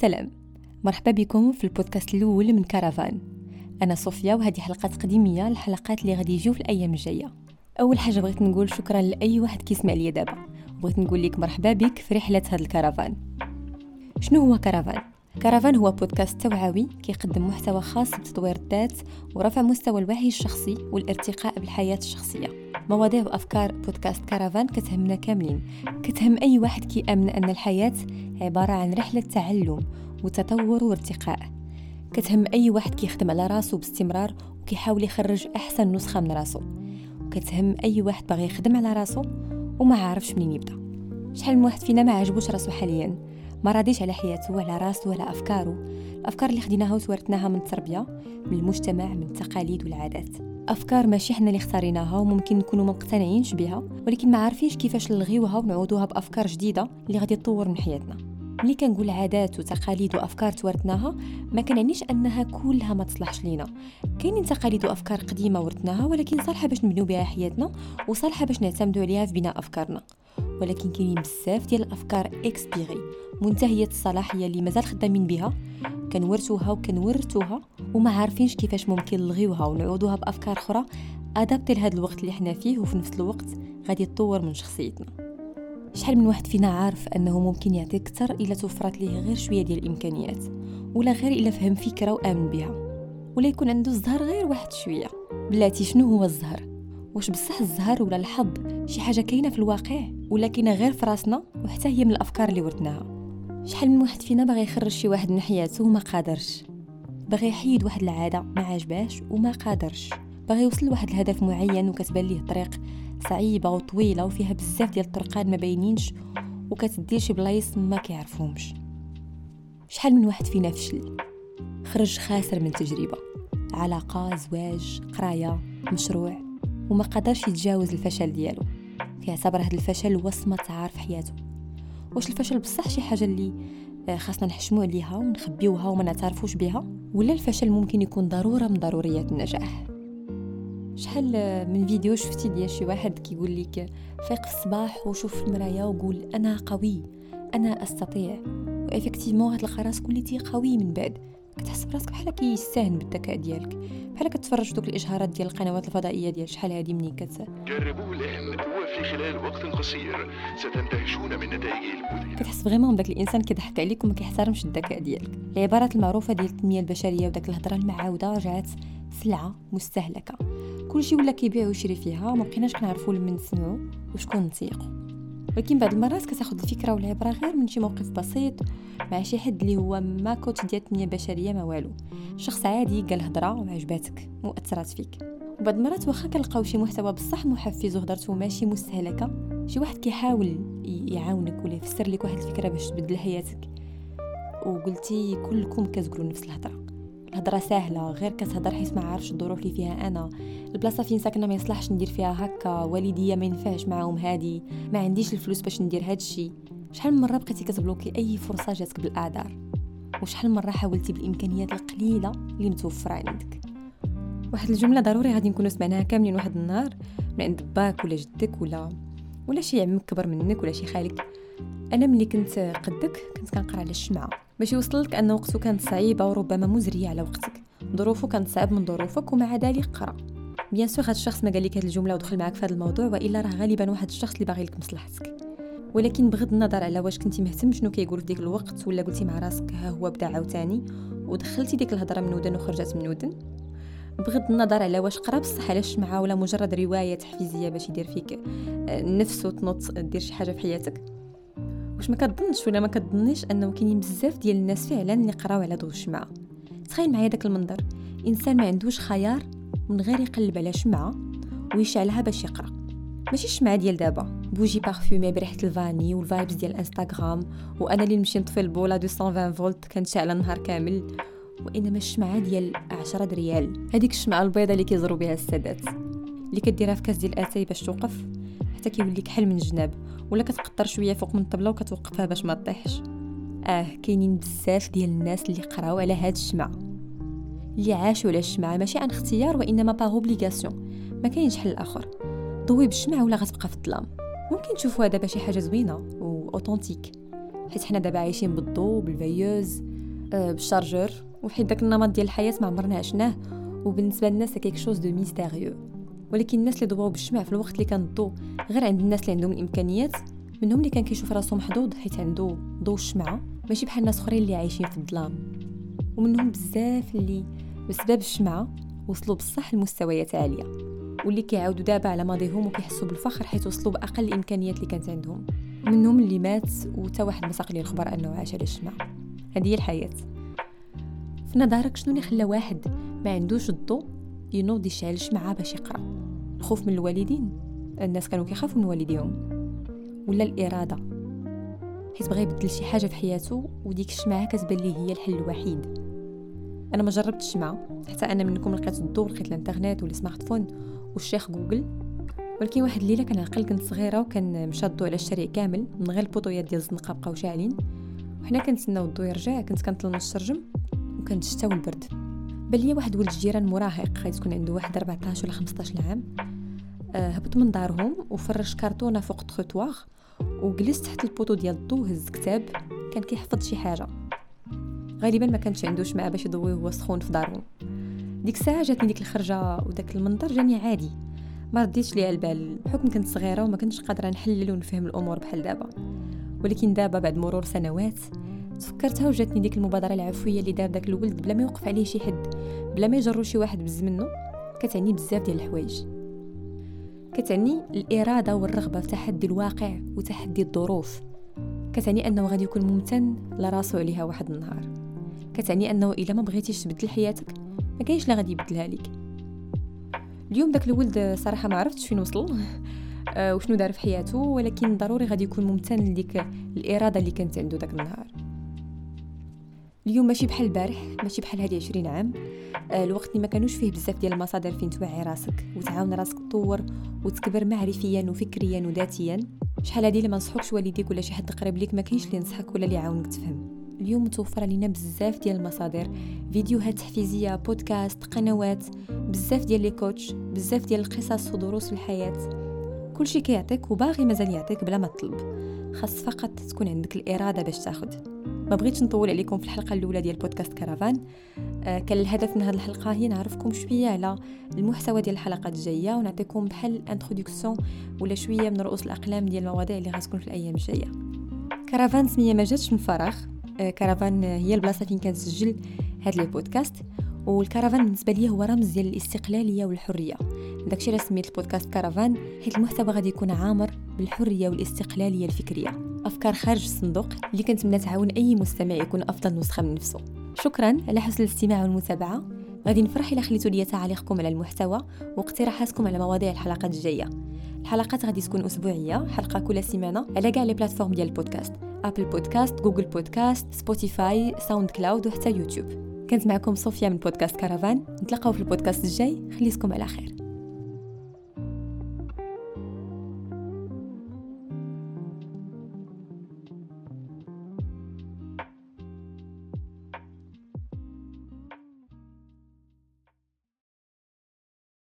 سلام مرحبا بكم في البودكاست الأول من كارافان. أنا صوفيا وهذه حلقات قديمية الحلقات اللي غادي يجيو في الأيام الجاية. أول حاجة بغيت نقول شكرا لأي واحد كيسمع ليا دابا. بغيت نقول لك مرحبا بك في رحلة هذا الكرفان شنو هو كرفان كرفان هو بودكاست توعوي كيقدم محتوى خاص بتطوير الذات ورفع مستوى الوعي الشخصي والارتقاء بالحياة الشخصية. مواضيع وأفكار بودكاست كرفان كتهمنا كاملين. كتهم أي واحد كيأمن أن الحياة عبارة عن رحلة تعلم وتطور وارتقاء. كتهم أي واحد كيخدم على راسو باستمرار وكيحاول يخرج أحسن نسخة من راسو. وكتهم أي واحد باغي يخدم على راسو وما عارفش منين يبدأ. شحال من واحد فينا ما عجبوش راسو حاليا. ما راضيش على حياته وعلى راسو وعلى افكارو الأفكار اللي خديناها وتورثناها من التربية من المجتمع من التقاليد والعادات. أفكار ماشي حنا اللي اختاريناها وممكن نكونوا مقتنعينش بها ولكن ما عارفينش كيفاش نلغيوها ونعوضوها بأفكار جديدة اللي غادي تطور من حياتنا. ملي كنقول عادات وتقاليد وأفكار تورثناها ما كنعنيش أنها كلها ما تصلحش لينا. كاينين تقاليد وأفكار قديمة ورثناها ولكن صالحة باش نبنيو بها حياتنا وصالحة باش نعتمدوا عليها في بناء أفكارنا. ولكن كاينين بزاف ديال الأفكار اكسبيري منتهية الصلاحيه اللي مازال خدامين بها. كنورثوها وكنورثوها وما عارفينش كيفاش ممكن نلغيوها ونعوضوها بأفكار أخرى ادابتي لهذا الوقت اللي حنا فيه وفي نفس الوقت غادي تطور من شخصيتنا. شحال من واحد فينا عارف أنه ممكن يعطي أكثر إلا توفرت ليه غير شوية ديال الإمكانيات ولا غير إلا فهم فكرة وآمن بها ولا يكون عنده الزهر غير واحد شوية. بلاتي شنو هو الزهر؟ واش بصح الزهر ولا الحظ شي حاجة كاينة في الواقع ولا كاينة غير في راسنا وحتى هي من الأفكار اللي ورثناها شحال من واحد فينا باغي يخرج شي واحد من حياته وما قادرش باغي يحيد واحد العادة ما عجباش وما قادرش. باغي يوصل لواحد الهدف معين وكتبان ليه الطريق صعيبة وطويلة وفيها بزاف ديال الطرقان ما باينينش وكتدير شي بلايص ما كيعرفوهمش. شحال من واحد فينا فشل؟ خرج خاسر من تجربة. علاقة زواج قراية مشروع وما قدرش يتجاوز الفشل ديالو. كيعتبر هذا الفشل وصمه عار في حياته. واش الفشل بصح شي حاجة اللي آه، خاصنا نحشمو عليها ونخبيوها وما نعترفوش بها؟ ولا الفشل ممكن يكون ضرورة من ضروريات النجاح؟ شحال من فيديو شفتي ديال شي واحد كيقول لك فيق في الصباح وشوف في المرايه وقول أنا قوي أنا أستطيع. و effectivement غتلقى راسك وليتي قوي من بعد كتحس براسك بحال كيستهن بالذكاء ديالك. بحال كتفرج دوك الإشهارات ديال القنوات الفضائية ديال شحال هادي مني كت جربوه الآن وفي خلال وقت قصير ستندهشون من نتائجه المذهلة كتحس vraiment داك الإنسان كيضحك عليك وما كيحترمش الذكاء ديالك. العبارات المعروفة ديال التنمية البشرية وداك الهضرة المعاودة رجعت سلعة مستهلكة. كلشي ولا كيبيع ويشري فيها وما بقيناش كنعرفوا لمن نسمعوا وشكون نتيقوا ولكن بعض المرات كتاخذ الفكرة والعبرة غير من شي موقف بسيط مع شي حد اللي هو ما كوتش ديال التنميه البشريه ما والو. شخص عادي قال هضرة وعجباتك واثرت فيك. وبعض المرات واخا كنلقاو شي محتوى بصح محفز وهضرته ماشي مستهلكة شي واحد كيحاول يعاونك ولا يفسر لك واحد الفكرة باش تبدل حياتك. وقلتي كلكم كتقولوا نفس الهضرة. الهضره سهلة غير كتهضر حيت ما عارفش الظروف اللي فيها أنا. البلاصة فين ساكنة ما يصلحش ندير فيها هكا والديا ما ينفعش معاهم هادي. ما عنديش الفلوس باش ندير هادشي شحال من مرة بقيتي كتبلوكي أي فرصة جاتك بالاعذار وشحال من مرة حاولتي بالإمكانيات القليلة اللي متوفرة عندك؟ واحد الجملة ضروري غادي نكونوا سمعناها كاملين واحد النهار من عند باك ولا جدك ولا ولا شي عمك كبر منك ولا شي خالك. أنا ملي كنت قدك كنت كنقرأ على الشمعة. باش يوصل لك أن وقته كانت صعيبه وربما مزريه على وقتك. ظروفه كانت صعب من ظروفك ومع ذلك قرأ. بيان سور هاد الشخص ما قال لك هاد الجملة ودخل معاك في هذا الموضوع وإلا راه غالبا واحد الشخص اللي باغي لك مصلحتك. ولكن بغض النظر على واش كنتي مهتم شنو كيقول في ديك الوقت ولا قلتي مع راسك ها هو بدا عاوتاني ودخلتي ديك الهضرة من ودن وخرجت من ودن بغض النظر على واش قرأ بصح على الشمعه ولا مجرد رواية تحفيزية باش يدير فيك آه، النفس وتنوض دير شي حاجة في حياتك؟ واش ما كتظنش ولا ما كتظنيش انه كاينين بزاف ديال الناس فعلا اللي قراو على ضوء الشمعة. تخيل معايا داك المنظر. إنسان ما عندوش خيار من غير يقلب على شمعة ويشعلها باش يقرأ. ماشي الشمعة ديال دابا. bougie parfumée بريحة الفاني وال vibes ديال انستغرام وأنا اللي نمشي نطفي البوله 220 فولت كانت شاعله النهار كامل وإنما الشمعة ديال 10 ريال. هذيك الشمعة البيضاء اللي كيزرو بها السادات. اللي كديرها في كاس ديال اتاي باش توقف. حتى كيوليك حل من الجناب. ولا كتقطر شوية فوق من الطبلة وكتوقفها باش ما تطيحش. آه كاينين بزاف ديال الناس اللي قراو على هاد الشمعة. اللي عاشوا على الشمعة ماشي عن اختيار وإنما par obligation ما كاينش حل آخر. ضوي بالشمعة ولا غتبقى في الظلام. ممكن تشوفوها دابا شي حاجة زوينة و authentique حيت حنا دابا عايشين بالضو بال fusible آه، بال chargeur وحيت داك النمط ديال الحياة ما عمرنا عشناه. وبالنسبة لنا c'est quelque chose de mystérieux ولكن الناس اللي ضواو بالشمع في الوقت اللي كان الضو غير عند الناس اللي عندهم الإمكانيات منهم اللي كان كيشوف راسو محظوظ حيت عنده ضو الشمعه ماشي بحال الناس أخرين اللي عايشين في الظلام. ومنهم بزاف اللي بسبب الشمعه وصلوا بصح لمستويات عالية واللي كيعاودوا دابا على ماضيهم وكيحسوا بالفخر حيت وصلوا بأقل الإمكانيات اللي كانت عندهم. منهم اللي مات وتا واحد ما ساق لي الخبر أنه عاش على الشمعه هذه هي الحياة. في نظرك شنو اللي خلى واحد ما عندوش الضوء ينوض يشعل شمعة باش يقرأ؟ الخوف من الوالدين. الناس كانوا كيخافوا من والديهم. ولا الإرادة. حيت بغى يبدل شي حاجة في حياته وديك الشمعة كتبان ليه هي الحل الوحيد. أنا ما جربتش الشمعة حتى أنا منكم لقيت الضوء لقيت الإنترنت والسمارت فون والشيخ جوجل. ولكن واحد الليلة كان عقل كنت صغيرة وكان مشى الضوء على الشارع كامل من غير البوطويات ديال الزنقة بقاو شاعلين. وحنا كنتسناو الضوء يرجع كنت كنطل نشرجم وكان الشتا والبرد بل لي واحد ولد الجيران مراهق غادي تكون عنده واحد 14 ولا 15 عام هبط من دارهم وفرش كرتونه فوق التروطوار وجلس تحت البوطو ديال الضو هز كتاب كان كيحفظ شي حاجة. غالبا ما كانش عنده شمعة باش يضوي هو سخون في دارهم ديك الساعة جاتني ديك الخرجة وداك المنظر جاني عادي. ما رديتش ليها البال. بحكم كنت صغيرة وما كنتش قادرة نحلل ونفهم الأمور بحال دابا. ولكن دابا بعد مرور سنوات تفكرتها وجاتني ديك المبادرة العفوية اللي دار داك الولد بلا ما يوقف عليه شي حد بلا ما يجرو شي واحد بز منه كتعني بزاف ديال الحوايج. كتعني الإرادة والرغبة في تحدي الواقع وتحدي الظروف. كتعني أنه غادي يكون ممتن لراسو عليها واحد النهار. كتعني أنه إلا ما بغيتيش تبدل حياتك ما كاينش لا غادي يبدلها لك اليوم داك الولد صراحة ما عرفتش فين وصل آه، وشنو دار في حياته ولكن ضروري غادي يكون ممتن لديك الإرادة اللي كانت عنده داك النهار. اليوم ماشي بحال البارح ماشي بحال هادي 20 عام. آه، الوقت اللي ما كانوش فيه بزاف ديال المصادر فين توعي راسك وتعاون راسك تطور وتكبر معرفيا وفكريا وذاتيا. شحال هادي لما نصحوكش والديك ولا شي حد قريب ليك ما كاينش اللي ينصحك ولا اللي يعاونك تفهم. اليوم متوفره لينا بزاف ديال المصادر فيديوهات تحفيزية بودكاست قنوات بزاف ديال les coachs بزاف ديال القصص ودروس الحياة. كلشي كيعطيك وباغي مازال يعطيك بلا ما تطلب. خاص فقط تكون عندك الإرادة باش تاخذ ما بغيتش نطول عليكم في الحلقة الأولى ديال بودكاست كرفان آه كان الهدف من هذه الحلقة هي نعرفكم شوية على المحتوى ديال الحلقات الجاية ونعطيكم بحال introduction ولا شوية من رؤوس الأقلام ديال المواضيع اللي غتكون في الأيام الجاية. كرفان سمية ما جاتش من فراغ. آه كرفان هي البلاصة فين كنسجل هاد البودكاست والكرفان بالنسبة لي هو رمز ديال الاستقلالية والحرية. داكشي علاش سميت البودكاست كرفان حيت المحتوى غادي يكون عامر بالحرية والاستقلالية الفكرية. أفكار خارج الصندوق اللي كنتمنى تعاون أي مستمع يكون أفضل نسخة من نفسه. شكرا على حسن الاستماع والمتابعة. غادي نفرح إلى خليتوا لي تعليقكم على المحتوى واقتراحاتكم على مواضيع الحلقات الجاية. الحلقات غادي تكون أسبوعية حلقة كل سيمانة على كاع لي بلاتفورم ديال البودكاست. Apple Podcast Google Podcast Spotify SoundCloud وحتى يوتيوب كانت معكم صوفيا من بودكاست كرفان نتلاقاو في البودكاست الجاي. خليكم على خير.